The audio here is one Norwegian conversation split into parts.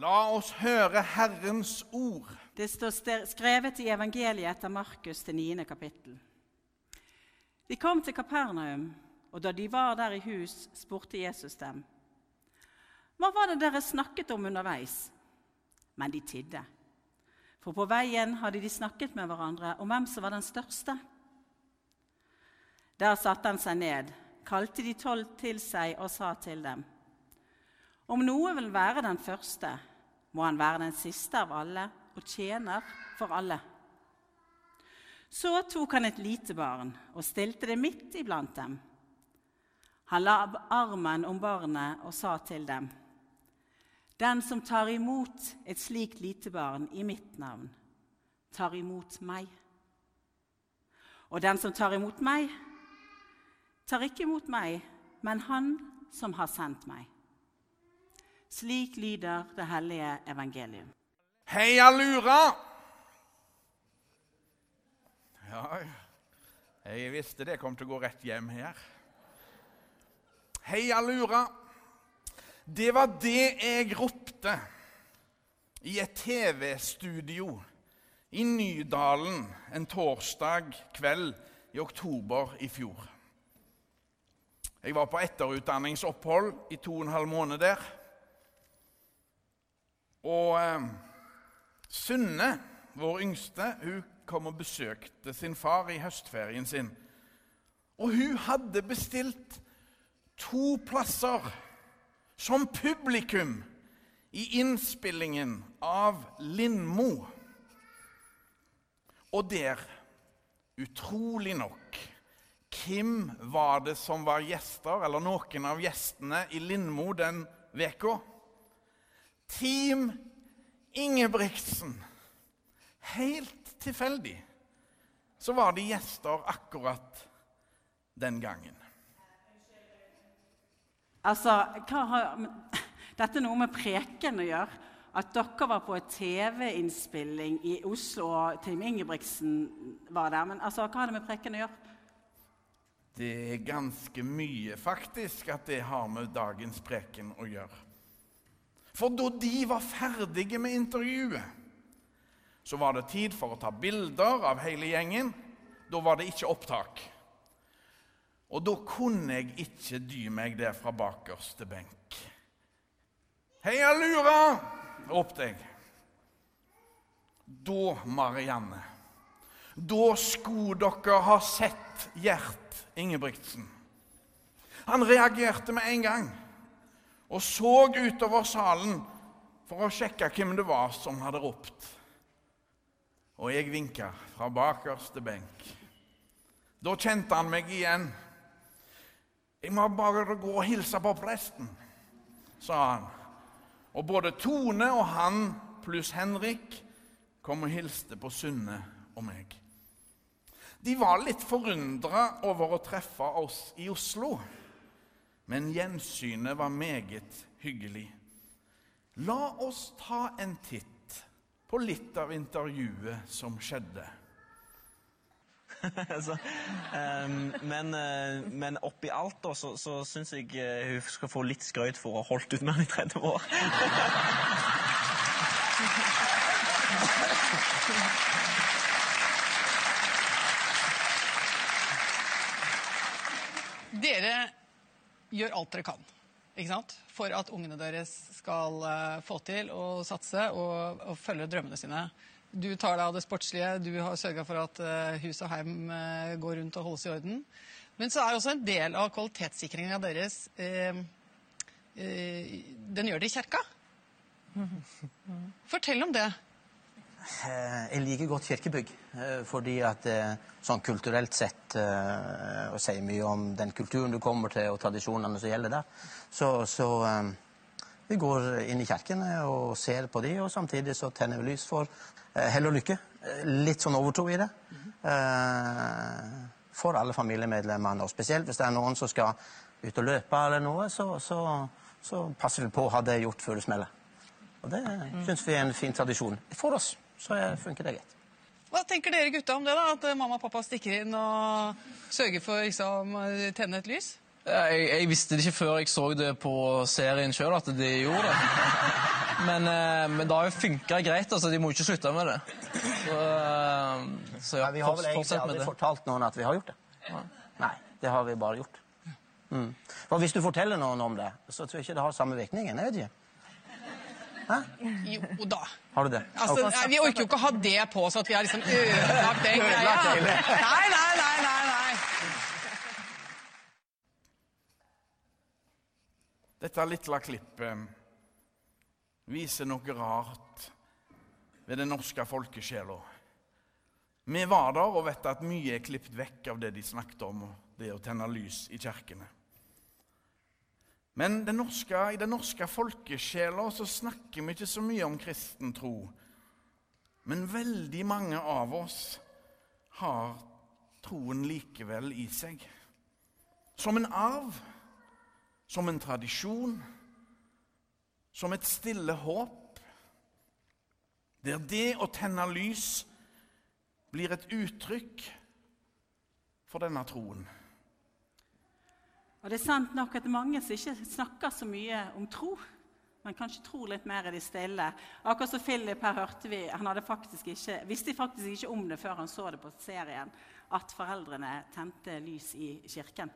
La oss høre Herrens ord. Det står skrevet i evangeliet etter Markus til 9. kapittel. De kom til Kapernaum, og da de var der i hus, spurte Jesus dem. Hva var det dere snakket om underveis? Men de tidde. For på veien hadde de snakket med hverandre om hvem som var den største. Der satte han seg ned, kalte de tolv til seg og sa til dem. Om noe vil være den første, må han være den siste av alle og tjener for alle. Så tok han et lite barn og stilte det midt iblant dem. Han la armen om barnet og sa til dem.: Den som tar imot et slikt lite barn i mitt navn, tar imot meg. Og den som tar imot meg, tar ikke imot meg, men han som har sendt meg. Slik lyder det hellige evangelium. Heia Lura! Ja, jeg visste det kom til å gå rett hjem her. Heia Lura! Det var det jeg ropte i et TV-studio i Nydalen en torsdag kveld i oktober i fjor. Jeg var på etterutdanningsopphold i to og en halv måned der. Og eh, Sunne, vår yngste, hun kom og besøkte sin far i høstferien sin. Og hun hadde bestilt to plasser som publikum i innspillingen av Lindmo. Og der, utrolig nok, hvem var det som var gjester, eller noen av gjestene i Lindmo den veka? Team Ingebrigtsen. Helt tilfeldig så var de gjester akkurat den gangen. Altså, hva har, Dette noe med preken å gjøre. At dere var på en TV-innspilling i Oslo, og Team Ingebrigtsen var der. Men altså, hva har det med preken å gjøre? Det er ganske mye, faktisk, at det har med dagens preken å gjøre. For da de var ferdige med intervjuet, så var det tid for å ta bilder av hele gjengen. Da var det ikke opptak. Og da kunne jeg ikke dy meg der fra bakerste benk. Heia Lura! ropte jeg. Da, Marianne, da skulle dere ha sett Gjert Ingebrigtsen. Han reagerte med en gang og så utover salen for å sjekke hvem det var som hadde ropt. Og jeg vinka fra bakerste benk. Da kjente han meg igjen. 'Jeg må bare gå og hilse på presten', sa han. Og både Tone og han pluss Henrik kom og hilste på Sunne og meg. De var litt forundra over å treffe oss i Oslo, men gjensynet var meget hyggelig. La oss ta en titt på litt av intervjuet som skjedde. så, um, men, uh, men oppi alt da, så, så syns jeg uh, hun skal få litt skrøyt for å ha holdt ut med han i 30 år. Dere gjør alt dere kan ikke sant? for at ungene deres skal uh, få til å satse og, og følge drømmene sine. Du tar deg av det sportslige, du har sørga for at uh, hus og heim uh, går rundt og holdes i orden. Men så er også en del av kvalitetssikringen deres Den gjør det i kirka. Fortell om det. Jeg liker godt kirkebygg, fordi at eh, sånn kulturelt sett eh, Og sier mye om den kulturen du kommer til, og tradisjonene som gjelder der. Så, så eh, vi går inn i kirkene og ser på de, og samtidig så tenner vi lys for eh, hell og lykke. Eh, Litt sånn overtro i det. Eh, For alle familiemedlemmene, og spesielt hvis det er noen som skal ut og løpe eller noe, så, så, så passer vi på å ha det gjort før det smeller. Og det syns vi er en fin tradisjon for oss. Så eh, funker det greit. Hva tenker dere gutta om det? da? At mamma og pappa stikker inn og sørger for liksom, å tenne et lys? Jeg, jeg visste det ikke før jeg så det på serien sjøl, at de gjorde det. Men, eh, men det har jo funka greit, altså. De må ikke slutte med det. Så, eh, så ja, vi har vel egentlig aldri fortalt noen at vi har gjort det. Nei, det har vi bare gjort. Mm. For hvis du forteller noen om det, så tror jeg ikke det har samme virkningen. Jeg vet ikke. Jo da. Har du det? Altså, nei, vi orker jo ikke å ha det på oss at vi har liksom ødelagt den greia. Nei, nei, nei, nei, nei. Dette lille klippet viser noe rart ved den norske folkesjela. Vi var der og vet at mye er klippet vekk av det de snakket om, det å tenne lys i kirkene. Men den norske, i den norske folkesjela så snakker vi ikke så mye om kristen tro. Men veldig mange av oss har troen likevel i seg. Som en arv som en tradisjon, som et stille håp, der det å tenne lys blir et uttrykk for denne troen. Og det er sant nok at mange som ikke snakker så mye om tro, men kanskje tror litt mer i det stille. Akkurat som Philip her hørte vi, han hadde faktisk ikke, visste faktisk ikke om det før han så det på serien, at foreldrene tente lys i kirken.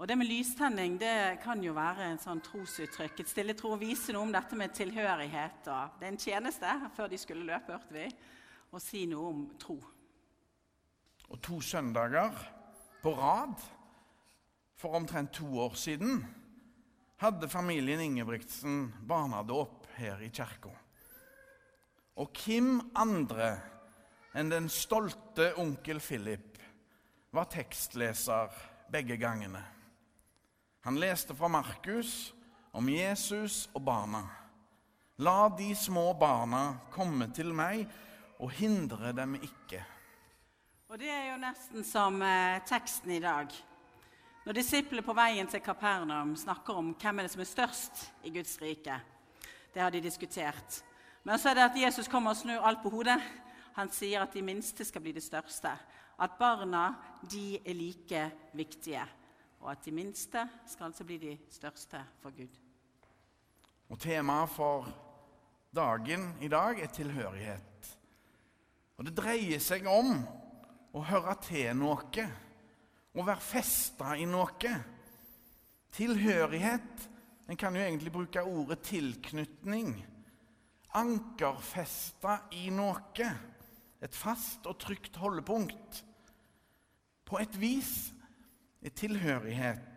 Og Det med lystenning det kan jo være en sånn trosuttrykk. Et stille tro viser noe om dette med tilhørighet. og Det er en tjeneste før de skulle løpe, hørte vi, å si noe om tro. Og to søndager på rad for omtrent to år siden hadde familien Ingebrigtsen barnedåp her i kirka. Og hvem andre enn den stolte onkel Philip var tekstleser begge gangene. Han leste fra Markus om Jesus og barna. La de små barna komme til meg, og hindre dem ikke. Og det er jo nesten som eh, teksten i dag. Når disiplene på veien til Kapernaum snakker om hvem er det som er størst i Guds rike. Det har de diskutert. Men så er det at Jesus kommer og snur alt på hodet. Han sier at de minste skal bli de største. At barna de er like viktige. Og at de minste skal altså bli de største for Gud. Og temaet for dagen i dag er tilhørighet. Og det dreier seg om å høre til noe, å være festa i noe. Tilhørighet En kan jo egentlig bruke ordet tilknytning. Ankerfesta i noe. Et fast og trygt holdepunkt. På et vis er tilhørighet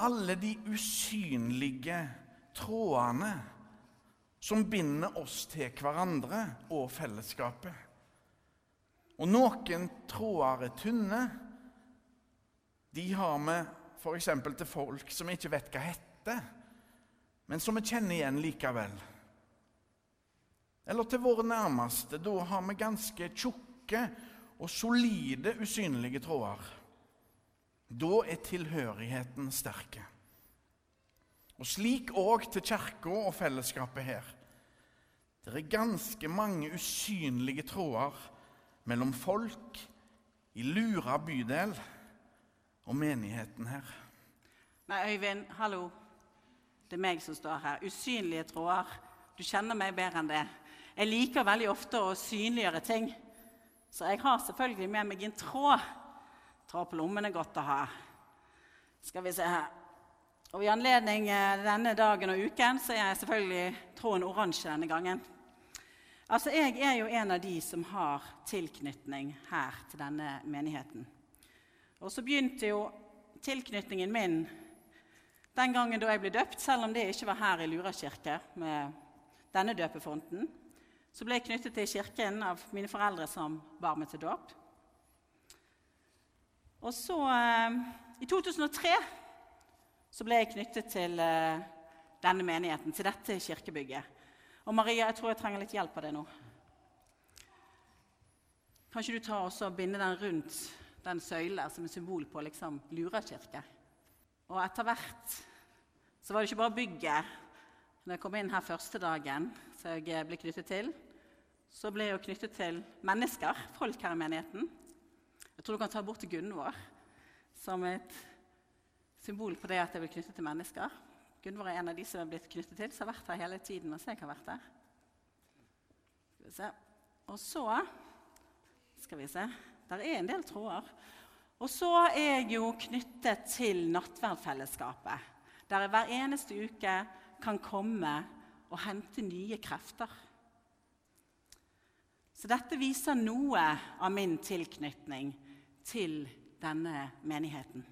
alle de usynlige trådene som binder oss til hverandre og fellesskapet. Og noen tråder er tynne. De har vi f.eks. til folk som vi ikke vet hva heter, men som vi kjenner igjen likevel. Eller til våre nærmeste. Da har vi ganske tjukke og solide usynlige tråder. Da er tilhørigheten sterke. Og slik òg til kirka og fellesskapet her. Det er ganske mange usynlige tråder mellom folk i Lura bydel og menigheten her. Nei, Øyvind, hallo. Det er meg som står her. Usynlige tråder. Du kjenner meg bedre enn det. Jeg liker veldig ofte å synliggjøre ting. Så jeg har selvfølgelig med meg en tråd. Tråd på lommen er godt å ha. Skal vi se her. Og I anledning eh, denne dagen og uken så er jeg selvfølgelig tråden oransje denne gangen. Altså, Jeg er jo en av de som har tilknytning her til denne menigheten. Og så begynte jo tilknytningen min den gangen da jeg ble døpt, selv om det ikke var her i Lura kirke med denne døpefonten. Så ble jeg knyttet til kirken av mine foreldre som bar meg til dåp. Og så, eh, i 2003, så ble jeg knyttet til eh, denne menigheten, til dette kirkebygget. Og Maria, jeg tror jeg trenger litt hjelp av det nå. Kan ikke du ta og binde den rundt den søylen som er symbol på liksom, Lura kirke? Og etter hvert så var det ikke bare bygget. Når jeg kom inn her første dagen, så jeg ble knyttet til, så ble jeg jo knyttet til mennesker, folk her i menigheten. Jeg tror du kan ta bort Gunvor som et symbol på det at jeg ble knyttet til mennesker. Gunvor er en av de som er blitt knyttet til, som har vært her hele tiden mens jeg har vært her. Skal vi se. Og så Skal vi se. Der er en del tråder. Og så er jeg jo knyttet til nattverdfellesskapet, der jeg hver eneste uke kan komme og hente nye krefter. Så dette viser noe av min tilknytning til denne menigheten.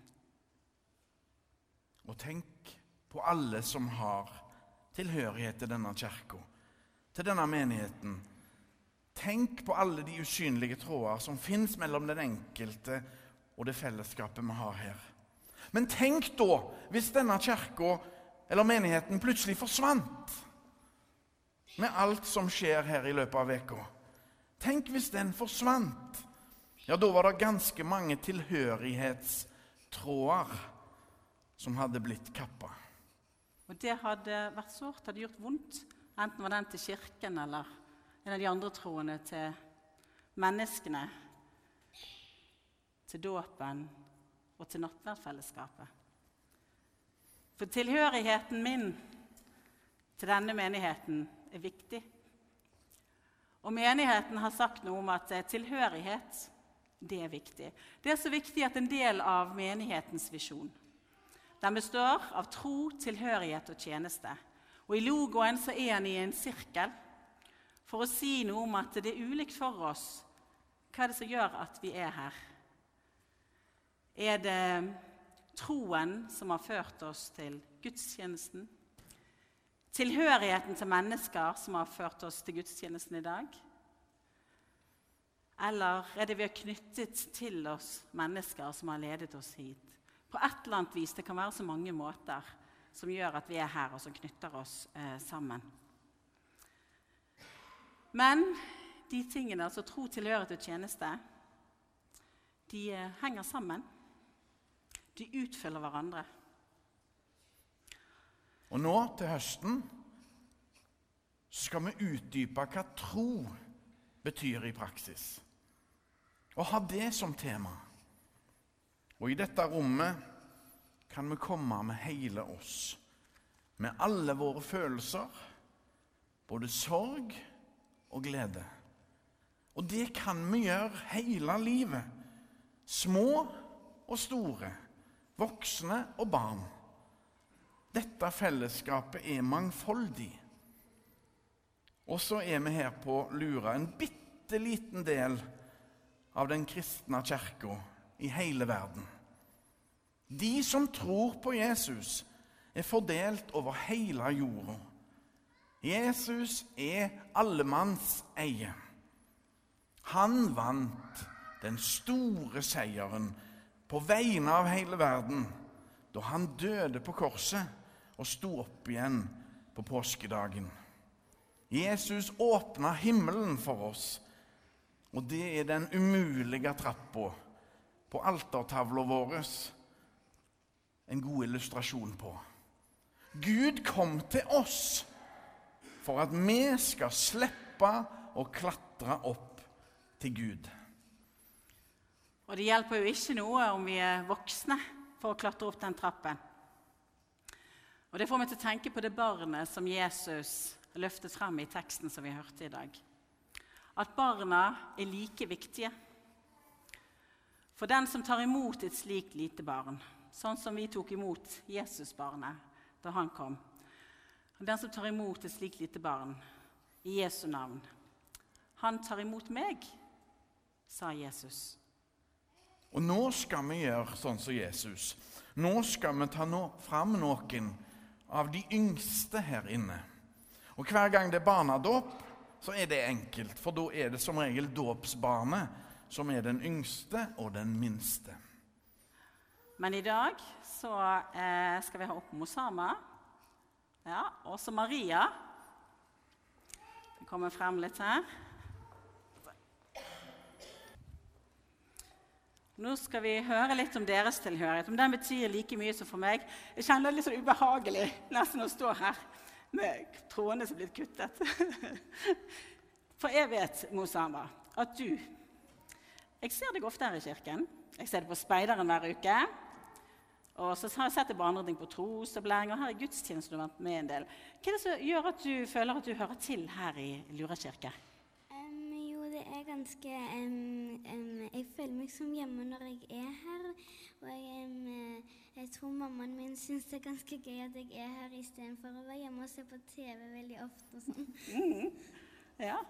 Og tenk på alle som har tilhørighet til denne kirka, til denne menigheten. Tenk på alle de usynlige tråder som fins mellom den enkelte og det fellesskapet vi har her. Men tenk da hvis denne kirka eller menigheten plutselig forsvant med alt som skjer her i løpet av uka. Tenk hvis den forsvant. Ja, da var det ganske mange tilhørighetstråder som hadde blitt kappa. Og det hadde vært sårt, hadde gjort vondt, enten var den til kirken eller en av de andre troende til menneskene, til dåpen og til nattverdfellesskapet. For tilhørigheten min til denne menigheten er viktig. Og menigheten har sagt noe om at tilhørighet det er viktig. Det er så viktig at en del av menighetens visjon. Den består av tro, tilhørighet og tjeneste. Og I logoen så er den i en sirkel for å si noe om at det er ulikt for oss. Hva er det som gjør at vi er her? Er det troen som har ført oss til gudstjenesten? Tilhørigheten til mennesker som har ført oss til gudstjenesten i dag? Eller er det vi har knyttet til oss mennesker som har ledet oss hit? På et eller annet vis. Det kan være så mange måter som gjør at vi er her, og som knytter oss eh, sammen. Men de tingene, altså tro, tilhørighet og tjeneste, de eh, henger sammen. De utfyller hverandre. Og nå til høsten skal vi utdype hva tro betyr i praksis. Og ha det som tema. Og i dette rommet kan vi komme med hele oss. Med alle våre følelser, både sorg og glede. Og det kan vi gjøre hele livet. Små og store, voksne og barn. Dette fellesskapet er mangfoldig. Og så er vi her på Lura en bitte liten del av den kristne kirka i hele verden. De som tror på Jesus, er fordelt over hele jorda. Jesus er allemanns eie. Han vant den store seieren på vegne av hele verden da han døde på korset og sto opp igjen på påskedagen. Jesus åpna himmelen for oss, og det er den umulige trappa på altertavla vår en god illustrasjon på. Gud kom til oss for at vi skal slippe å klatre opp til Gud. Og det hjelper jo ikke noe om vi er voksne for å klatre opp den trappen. Og Det får meg til å tenke på det barnet som Jesus løftet frem i teksten som vi hørte i dag. At barna er like viktige. For den som tar imot et slikt lite barn, sånn som vi tok imot Jesusbarnet da han kom Den som tar imot et slikt lite barn i Jesu navn, han tar imot meg, sa Jesus. Og nå skal vi gjøre sånn som Jesus. Nå skal vi ta no fram noen av de yngste her inne. Og hver gang det er barnedåp, så er det enkelt, for da er det som regel dåpsbarnet som er den yngste og den minste. Men i dag så eh, skal vi ha opp Mosama. Ja, også Maria. Den kommer frem litt her. Nå skal vi høre litt om deres tilhørighet. Om den betyr like mye som for meg. Jeg kjenner det litt sånn ubehagelig nesten å stå her med trådene som er blitt kuttet. For jeg vet, Mosama, at du Jeg ser deg ofte her i kirken. Jeg ser deg på Speideren hver uke. Og så har jeg sett deg på andre ting, på trosopplæring, og her i gudstjenesten du har vært med en del. Hva er det som gjør at du føler at du hører til her i Lura kirke? Um, jo, det er ganske um, um, Jeg føler meg som hjemme når jeg er her. Og jeg, eh, jeg tror mammaen min syns det er ganske gøy at jeg er her istedenfor å være hjemme og se på TV veldig ofte. og sånn. Ja.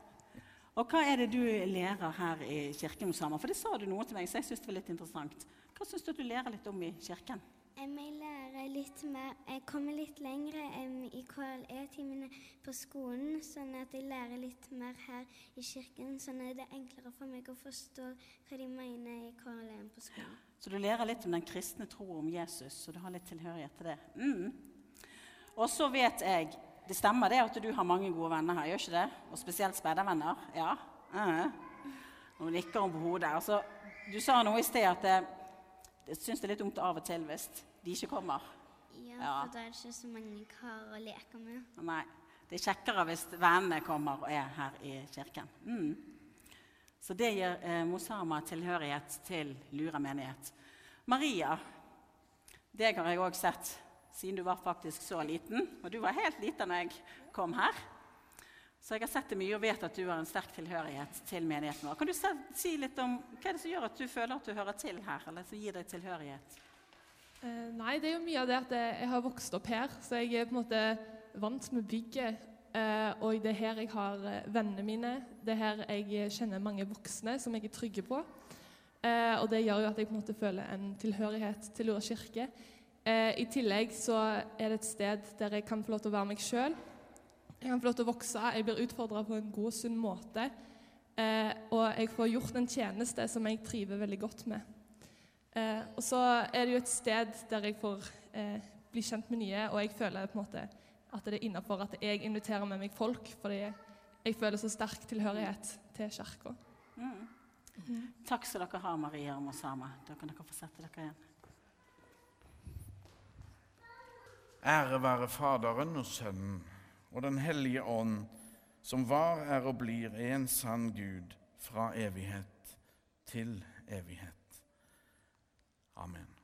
Og hva er det du lærer her i kirken sammen? For det sa du noe til meg, så jeg syns det var litt interessant. Hva syns du du lærer litt om i kirken? Jeg lærer litt mer Jeg kommer litt lenger em, i KLE-timene på skolen, sånn at jeg lærer litt mer her i kirken. Sånn at det er enklere for meg å forstå hva de mener i KLE-en på skolen. Så du lærer litt om den kristne troa om Jesus, så du har litt tilhørighet til det. Mm. Og så vet jeg Det stemmer det at du har mange gode venner her, gjør ikke det? Og spesielt speidervenner? Ja? Mhm. Nå nikker hun på hodet. Altså, du sa noe i sted at det, jeg syns det er litt dumt av og til hvis de ikke kommer. Ja, Ja. for da er det ikke så mange karer å leke med. Nei, det er kjekkere hvis vennene kommer og er her i kirken. Mm. Så det gir eh, Mosama tilhørighet til Lura menighet. Maria, deg har jeg òg sett siden du var faktisk så liten. Og du var helt liten da jeg kom her. Så jeg har sett det mye og vet at du har en sterk tilhørighet til menigheten vår. Kan du si litt om hva er det som gjør at du føler at du hører til her, eller som gir deg tilhørighet? Eh, nei, det er jo mye av det at jeg har vokst opp her, så jeg er på en måte vant med bygget. Eh, og det er her jeg har eh, vennene mine. Det er her jeg kjenner mange voksne som jeg er trygge på. Eh, og det gjør jo at jeg på en måte føler en tilhørighet til Lura kirke. Eh, I tillegg så er det et sted der jeg kan få lov til å være meg sjøl. Jeg kan få lov til å vokse. Jeg blir utfordra på en god sunn måte. Eh, og jeg får gjort en tjeneste som jeg triver veldig godt med. Eh, og så er det jo et sted der jeg får eh, bli kjent med nye, og jeg føler på en måte at det er innafor at jeg inviterer med meg folk, fordi jeg føler så sterk tilhørighet til kirka. Takk skal dere ha, Maria og Mosama. Da kan dere få sette dere igjen. Ære være Faderen og Sønnen og Den hellige ånd, som var, er og blir en sann Gud fra evighet til evighet. Amen.